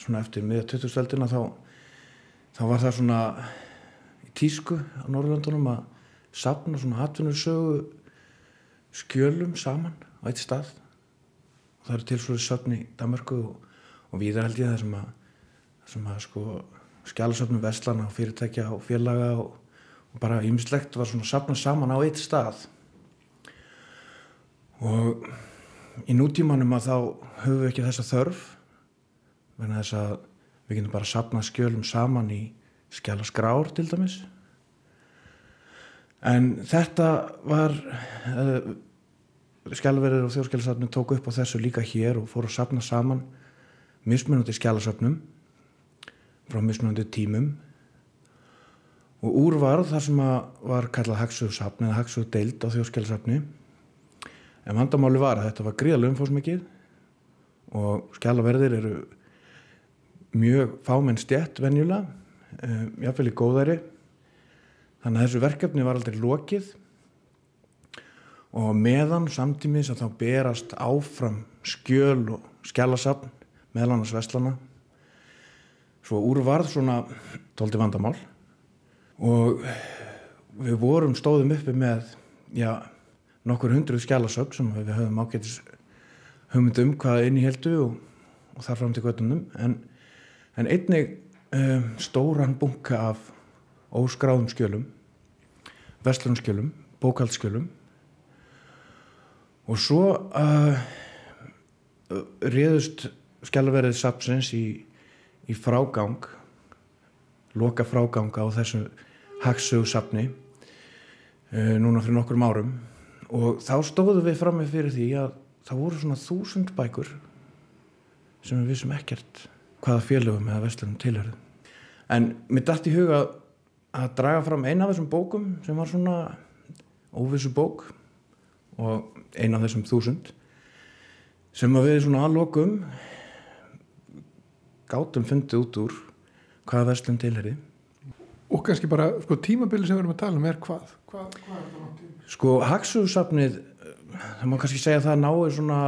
svona eftir miða 2000-öldina þá, þá var það svona tísku á Norrlöndunum að safna svona atvinnursögu skjölum saman á eitt stað. Og það eru til svona söfn í Danmarku og, og víðar held ég það sem að, sem að sko skjálasöfnum verslana og fyrirtækja og félaga og, og bara ýmislegt var svona safnað saman á eitt stað og í nútímanum að þá höfum við ekki þessa þörf vegna þess að við getum bara sapnað skjölum saman í skjálaskrár til dæmis. En þetta var uh, skjálverðir og þjóðskjálasafnum tók upp á þessu líka hér og fór að sapna saman mismunandi skjálasafnum frá mismunandi tímum. Og úr var þar sem var kallað hagsugusafn eða hagsugudeild á þjóðskjálasafni En vandamáli var að þetta var gríðalega umfóðsmikið og skjálaverðir eru mjög fámenn stjætt venjulega, um, jáfnvel í góðæri. Þannig að þessu verkefni var aldrei lokið og meðan samtímis að þá berast áfram skjöl og skjálasafn meðal annars vestlana. Svo úr varð svona tóldi vandamál og við vorum stóðum uppi með, já, nokkur hundruð skjálasögn sem við höfum ágætis hugmynd um hvað inn í heldu og, og þar fram til göttunum en, en einnig um, stóran bunka af óskráðum skjölum verslunum skjölum bókaldskjölum og svo uh, réðust skjálverið sapsins í, í frágang loka frágang á þessu hagsögsapni uh, núna fyrir nokkur árum. Og þá stóðum við fram með fyrir því að það voru svona þúsund bækur sem við vissum ekkert hvaða félögum eða vestlunum tilhörðu en mér dætt í huga að draga fram eina af þessum bókum sem var svona óvissu bók og eina af þessum þúsund sem að við svona aðlokum gátum fundið út úr hvaða vestlun tilherði og kannski bara, sko, tímabili sem við erum að tala um er hvað? Hvað, hvað er langt tíma? Sko, Hagsúsafnið það má kannski segja að það náir svona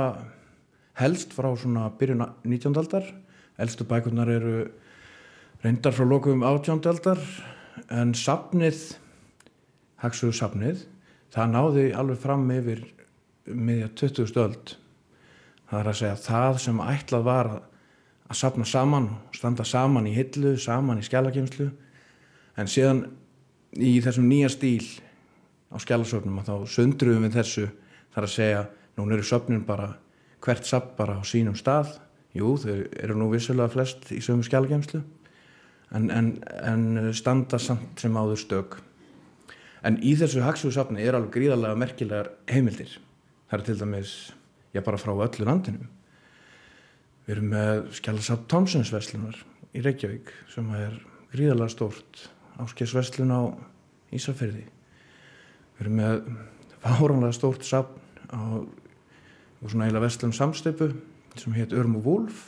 helst frá svona byrjun 19. aldar eldstu bækurnar eru reyndar frá lokum 18. aldar en safnið Hagsúsafnið það náði alveg fram yfir miðja 20. öld það er að segja það sem ætlað var að, að safna saman standa saman í hillu, saman í skjálagimslu en síðan í þessum nýja stíl á skjálasöfnum og þá sundruðum við þessu þar að segja, núna eru söfnin bara hvert sapp bara á sínum stað jú, þau eru nú vissulega flest í sömu skjálagemslu en, en, en standa samt sem áður stök. En í þessu hagsúsafni er alveg gríðarlega merkilegar heimildir. Það er til dæmis, já bara frá öllu landinu. Við erum með skjálasapp Tomsons veslunar í Reykjavík sem er gríðarlega stórt. Áskesverslun á Ísafyrði við erum með fáránlega stórt sapn á svona eila vestlum samstöpu sem hétt Örm og Wolf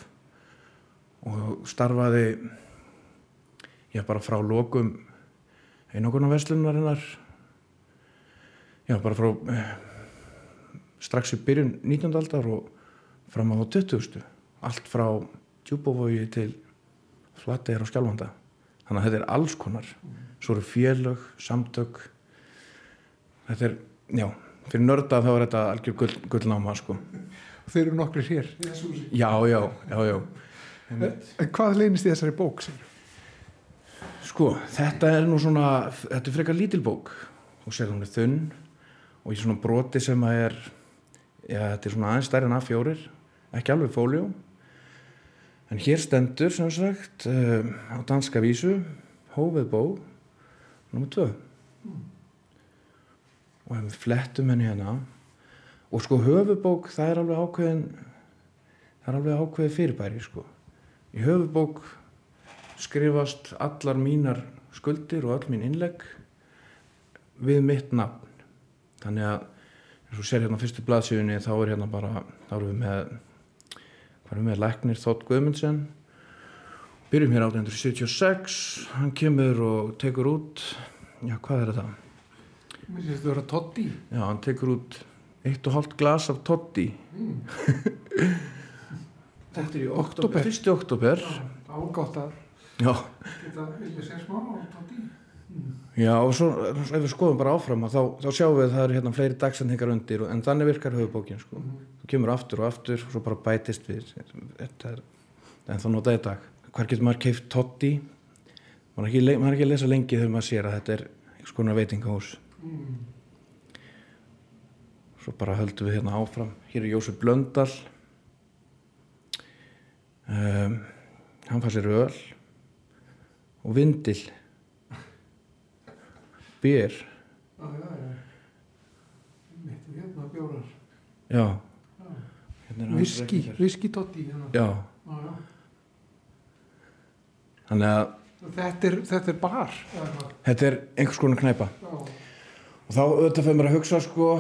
og starfaði já bara frá lokum einogunar vestlunarinnar já bara frá eh, strax í byrjun 19. aldar og fram á 20. allt frá djúbófói til flatteir og skjálfanda þannig að þetta er alls konar svo eru félög, samtök þetta er, já fyrir nörda þá er þetta algjör gull, gullnáma sko. Þeir eru nokkri hér já, já, já, já en, en hvað leynist í þessari bók? Sér? sko, þetta er nú svona þetta er frekar lítil bók og sér hún er þunn og í svona broti sem að er já, þetta er svona aðeins stærri en A4 ekki alveg fóljó en hér stendur sem sagt uh, á danska vísu hófið bó nr. 2 og ef við flettum henni hérna og sko höfubók það er alveg ákveðin það er alveg ákveðið fyrirbæri sko. Í höfubók skrifast allar mínar skuldir og all mín innlegg við mitt nafn. Þannig að eins og sér hérna fyrstu blaðsíðunni þá er hérna bara þá erum við með hvað erum við með? Læknir Þótt Guðmundsen byrjum hér 1876 hann kemur og tekur út já hvað er þetta? Mér finnst þetta að vera Totti Já, hann tekur út eitt og hálft glas af Totti. Þetta er í Október. Fyrsti oktober Já, geta vilja sér smá á Totti. Já og svo ef við skoðum bara áfram þá, þá sjáum við að það eru hérna fleiri dagsendingar undir en þannig virkar höfubókin sko. þú kemur aftur og aftur og svo bara bætist við. Þetta er en þá notaði dag. Hvar getur maður keift Totti? Maður er ekki, maður er ekki að lesa lengi þegar maður sér að þetta er einhvers konar veitingahús svo bara höldum við hérna áfram. Hér er Jósef Blöndal. Um, hann fær sér öl og vindil. Bér Já, já, já. Mitt hérna bjórar. Já. Hérna Viski, reikningur. viski Totti hérna. já, þannig að Þetta er, þetta er bar þetta er einhvers konar knæpa. Já. og þá auðvitað fyrir mér að hugsa sko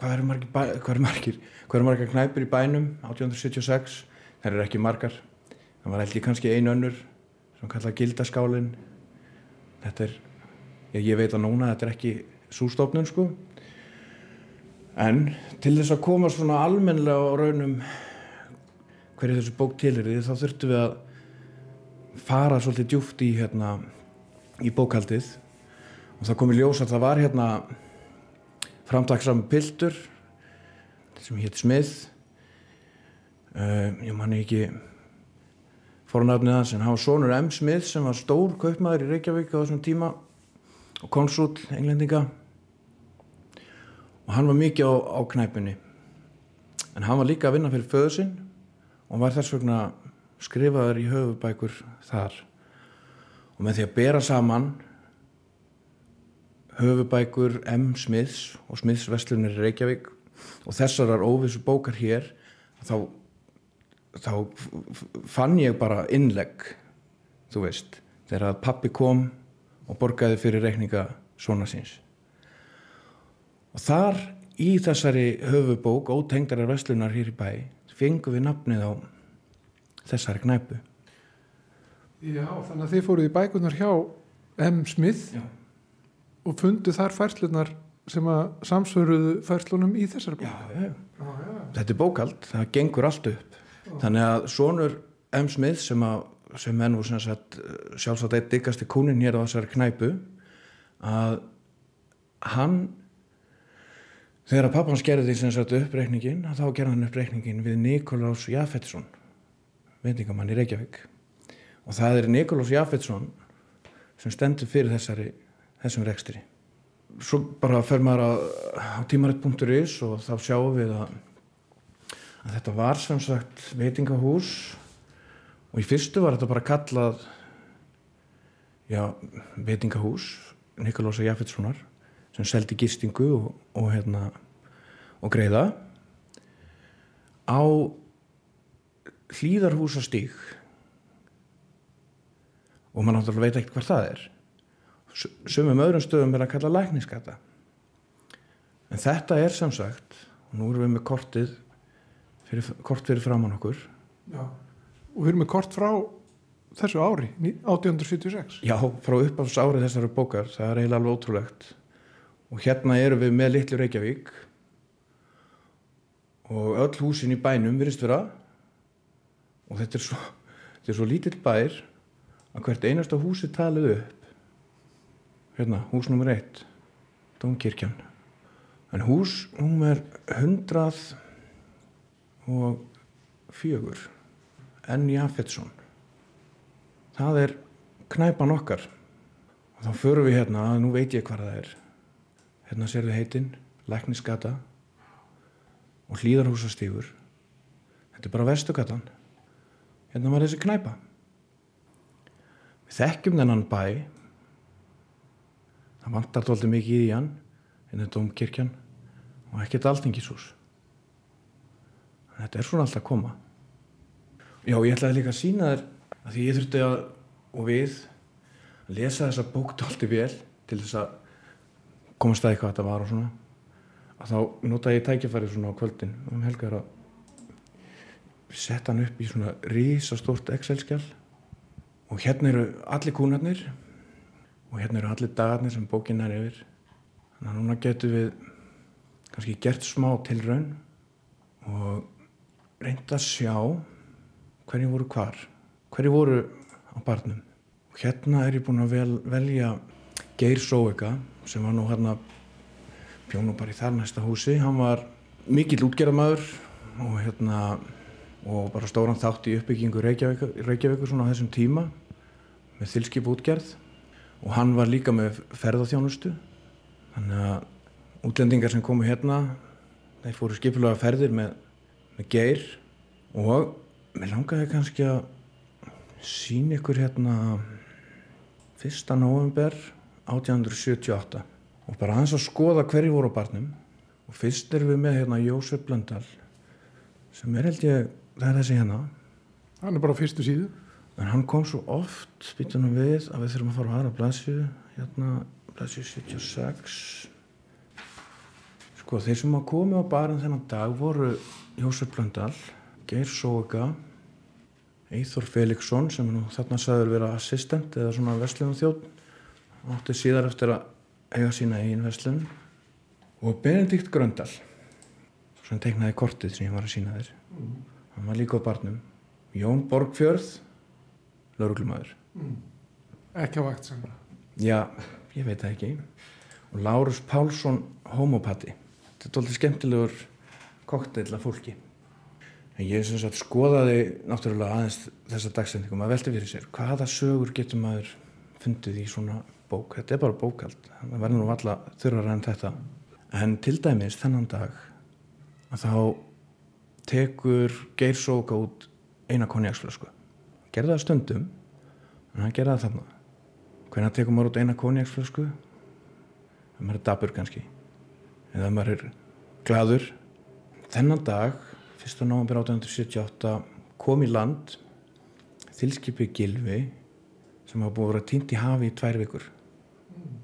hvað eru margir, hvað eru margir? Hvað eru margir knæpir í bænum? 1876 þær eru ekki margar. Það var held ég kannski ein önnur sem kallað gildaskálin þetta er ég, ég veit að núna þetta er ekki sústofnun sko. En til þess að koma svona almennlega á raunum hverju þessu bók til er þá þurftum við að fara svolítið djúft í hérna í bókaldið og það kom í ljós að það var hérna framtaksam piltur sem hétt Smith. Uh, ég manni ekki fornafnið hans en hann var sonur M. Smith sem var stór kaupmaður í Reykjavík á þessum tíma og konsul englendinga. Og hann var mikið á, á knæpunni. En hann var líka að vinna fyrir föðu sinn og var þess vegna skrifaður í höfubækur þar. Og með því að bera saman höfubækur M. Smiths og Smiths Vestlunir í Reykjavík og þessarar óvissu bókar hér þá, þá fann ég bara innlegg þú veist, þegar að pappi kom og borgaði fyrir reikninga svona síns og þar í þessari höfubók ótengdarar Vestlunar hér í bæ fengum við nafnið á þessari knæpu Já, þannig að þið fóruð í bækunar hjá M. Smith Já. Og fundu þar færslunar sem að samsvöruðu færslunum í þessari bók. já, já. Já, já. þetta er bókald, það gengur allt upp þannig að sonur M. Smith sem, að, sem er nú sem sagt, sjálfsagt eitt diggasti kúnin hér á þessari knæpu að hann þegar að pappan skerði því sem sagt uppreikningin þá gerði hann uppreikningin við Nikolás Jafetsson veitingamann í Reykjavík og það er Nikolás Jafetsson sem stendur fyrir þessari þessum rekstri. Svo bara fer maður á, á tímarit.is og þá sjáum við að, að þetta var sem sagt veitingahús og í fyrstu var þetta bara kallað já, veitingahús Nikolás Jafetssonar sem seldi gistingu og, og hérna og greiða. Á hlýðarhúsastíg og maður náttúrulega veit ekkert hvað það er sumum öðrum stöðum er að kalla lækningsgata en þetta er sem sagt og nú erum við með kortið fyrir, kort fyrir framann okkur. Já. Og við erum með kort frá þessu ári, ní- 1876. já, frá uppáfs árið þessari bókar það er eiginlega alveg ótrúlegt. Og hérna erum við með litlu Reykjavík. Og öll húsin í bænum virðist vera. Og þetta er svo, þetta er svo lítill bær að hvert einasta húsi talið upp hérna, hús nummer eitt Dómkirkjan. En hús og fjögur N. Jafetsson. Það er knæpan okkar. Og þá förum við hérna að nú veit ég hvað það er. Hérna sérðu heitin Læknisgata og Hlýðarhúsastígur þetta er bara vestugatan hérna var þessi knæpa. Við þekkjum þennan bæ það vantar tóldi mikið í hann hérna er Dómkirkjan og ekkert alþingishús. Þetta er svona alltaf að koma. Já ég ætlaði líka að sína þér að því ég þurfti að og við að lesa þessa bók tólti vel til þess að komast að eitthvað þetta var og svona. Að þá notaði ég tækifæri svona á kvöldin. Um helgar að setja hann upp í svona rísastórt Excel-skjál og hérna eru allir kúnarnir og hérna eru allir dagarnir sem bókin er yfir. Þannig að núna getum við kannski gert smá tilraun og reynd að sjá hverju voru hvar hverju voru á barnum. Og hérna er ég búin að vel, velja Geir Sóeka sem var nú hérna bjónu bara í þar næsta húsi. Hann var mikill útgerðamæður og hérna og bara stóran þátt í uppbyggingu Reykjavíkur, Reykjavíkur svona á þessum tíma með þilskip útgerð og hann var líka með ferðarþjónustu þannig að útlendingar sem komu hérna þeir fóru skipulega ferðir með, með geir og mér langaði kannski að sína ykkur hérna 1. november 1878 og bara aðeins að skoða hverju voru á barnum og fyrst erum við með hérna Jósef Blöndal sem er held ég, það er þessi hérna Hann er bara á fyrstu síðu. En hann kom svo oft spýtunum við að við þurfum að fara á aðra blæsju hérna blæsju 76 sko þeir sem að komi á barinn þennan dag voru Jósef Blöndal Geir Sóega Eithor Felixson sem nú þarna sagður vera assistent eða svona verslunum þjótt átti síðar eftir að eiga sína eigin verslun og Benedikt Gröndal sem teiknaði kortið sem ég var að sína þér. Hann var líka á barnum. Jón Borgfjörð lauruglumæður Ekki á vakt sem. já, ég veit það ekki. Og Lárus Pálsson homopati þetta er doldið skemmtilegur kokteil af fólki. En ég sem sagt skoðaði náttúrulega aðeins þessa dagsendingum að velta fyrir sér hvaða sögur getur maður fundið í svona bók? Þetta er bara bókald það verður nú alla þurrar en þetta. En til dæmis þennan dag að þá tekur Geir Sóka út eina konjaksflösku gerði það stundum en hann gerði það þarna. Hvernig tekur maður út eina konjaksflösku það maður er dabur kannski. Eða maður er gladur þennan dag 1. november 1878 kom í land þilskipi Gilvi sem hafa búið að vera týnt í hafi í tvær vikur.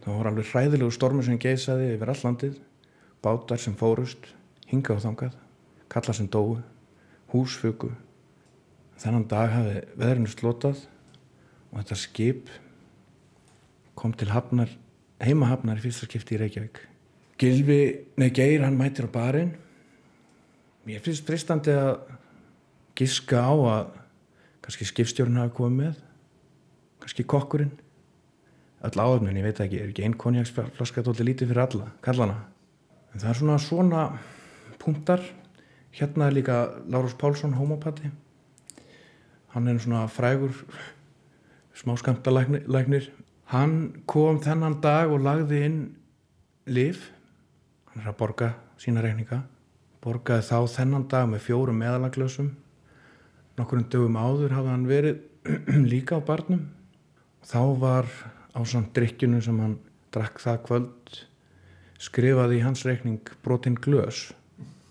Það voru alveg hræðilegu stormur sem geisaði yfir all landið. Bátar sem fórust hinga og þangað kalla sem dói húsfugu þennan dag hafi veðrinu slotað og þetta skip kom til hafnar heimahafnar í fyrsta skipti í Reykjavík. Gilvi, nei Geir, hann mætir á barinn. Mér finnst fristandi að giska á að kannski skipstjórn hafi komið með kannski kokkurinn. Öll áöfnin, ég veit ekki, er ekki einn konjaksflaska tótið lítið fyrir alla, kallana? En það er svona svona punktar. Hérna er líka Lárus Pálsson, homopati hann er svona frægur smáskamta læknir. Hann kom þennan dag og lagði inn liv hann er að borga sína reikninga. Borgaði þá þennan dag með fjórum meðalaglösum. Nokkurinn dögum áður hafði hann verið líka á barnum. Þá var á samt drikkjunu sem hann drakk það kvöld skrifaði í hans reikning brotinn glös.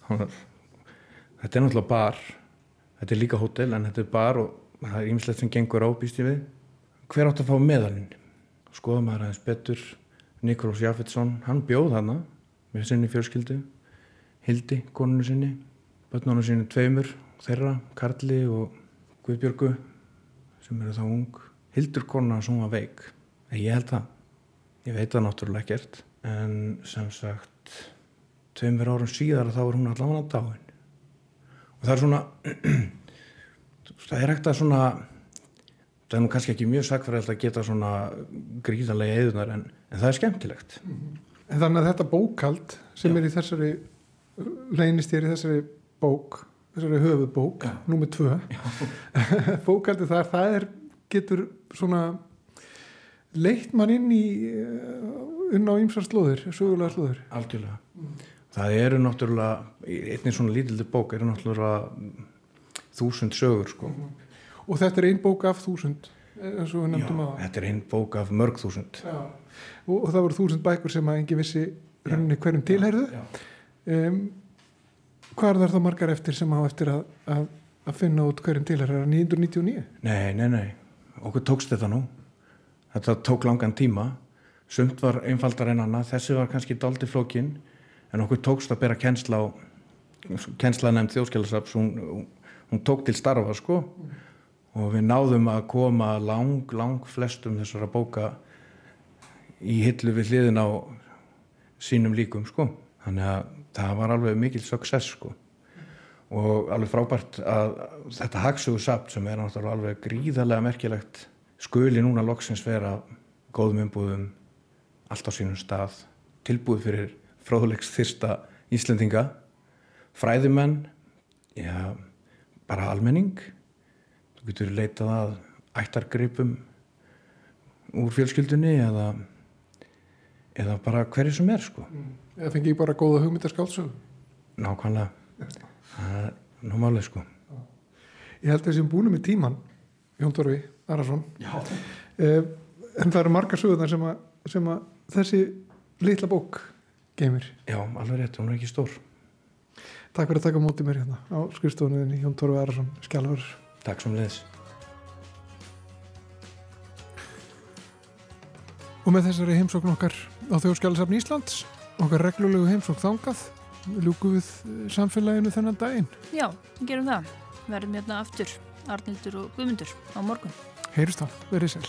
Þetta er náttúrulega bar þetta er líka hótel en þetta er bar og það er ýmislegt sem gengur á býst ég við. Hver átt að fá meðalinn? Skoða maður aðeins betur. Nikolás Jafetsson, hann bjóð hana með sinni fjörskildu Hildi, konunu sinni börnunum sinni tveimur þeirra, Karli og Guðbjörgu sem eru þá ung. Hildur konuna sem var veik. En ég held það, ég veit það náttúrulega ekkert en sem sagt tveimur árum síðar þá er hún allavega dáin og það er svona það er ekkert að svona það er nú kannski ekki mjög sakfæriðalt að geta svona gríðarlega eðunar en, en það er skemmtilegt. En þannig að þetta bókald sem Já. er í þessari reynist ég í þessari bók þessari höfuðbók, númið tvö. Bókaldi þar það er, getur svona leitt mann inn í eh, inn á ýmsar slóðir, sögulega slóðir. Algjörlega það eru náttúrulega einnig svona lítildi bók eru náttúrulega þúsund sögur sko. Og þetta er ein bók af þúsund eins og við Já, nefndum að þetta er einn bók af mörg þúsund. Og, og það voru þúsund bækur sem að engin vissi rauninni hverjum tilherðu já. um, hvað er þar þá margar eftir sem hafa eftir að, að, að finna út hverjum tilherðu, er það 999? Nei, nei, nei, okkur tókst þetta nú. Þetta tók langan tíma. Sumt var einfaldar en annað. Þessi var kannski daldi flókin en okkur tókst að bera kennsla á kennsla nefnd þjóðskjálasaps hún, hún, hún tók til starfa sko. Og við náðum að koma lang, lang flestum þessara bóka í hillu við hliðin á sínum líkum sko. Þannig að það var alveg mikil success sko. Og alveg frábært að þetta hagsugu sapt sem er náttúrulega alveg gríðarlega merkilegt skuli núna loksins vera góðum umbúðum allt á sínum stað tilbúið fyrir fróðlegs þyrsta Íslendinga. Fræðimenn já, bara almenning. Þú getur leitað að ættargripum úr fjölskyldunni eða eða bara hverju sem er sko. Eða fengi ég bara góða hugmyndaskálsög nákvæmlega. Það er námálið sko. Ég held að þessum búinu með tíman Jón Dorfi Arason. Uh, en það eru margar sögurnar sem, að, sem að þessi litla bók geymir. já, alveg rétt, hún er ekki stór Takk fyrir að taka á móti mér hérna á skrifstofunniðinni Jón Dorfi Arason, skjálfur takk sem leðis og með þessari heimsókn okkar á þjóðskjálasafn Íslands okkar reglulegu heimsókn þangað ljúku við samfélaginu þennan daginn Já, gerum það. Verðum hérna aftur, Arnildur og Guðmundur á morgun. heyrust þá, verið sæl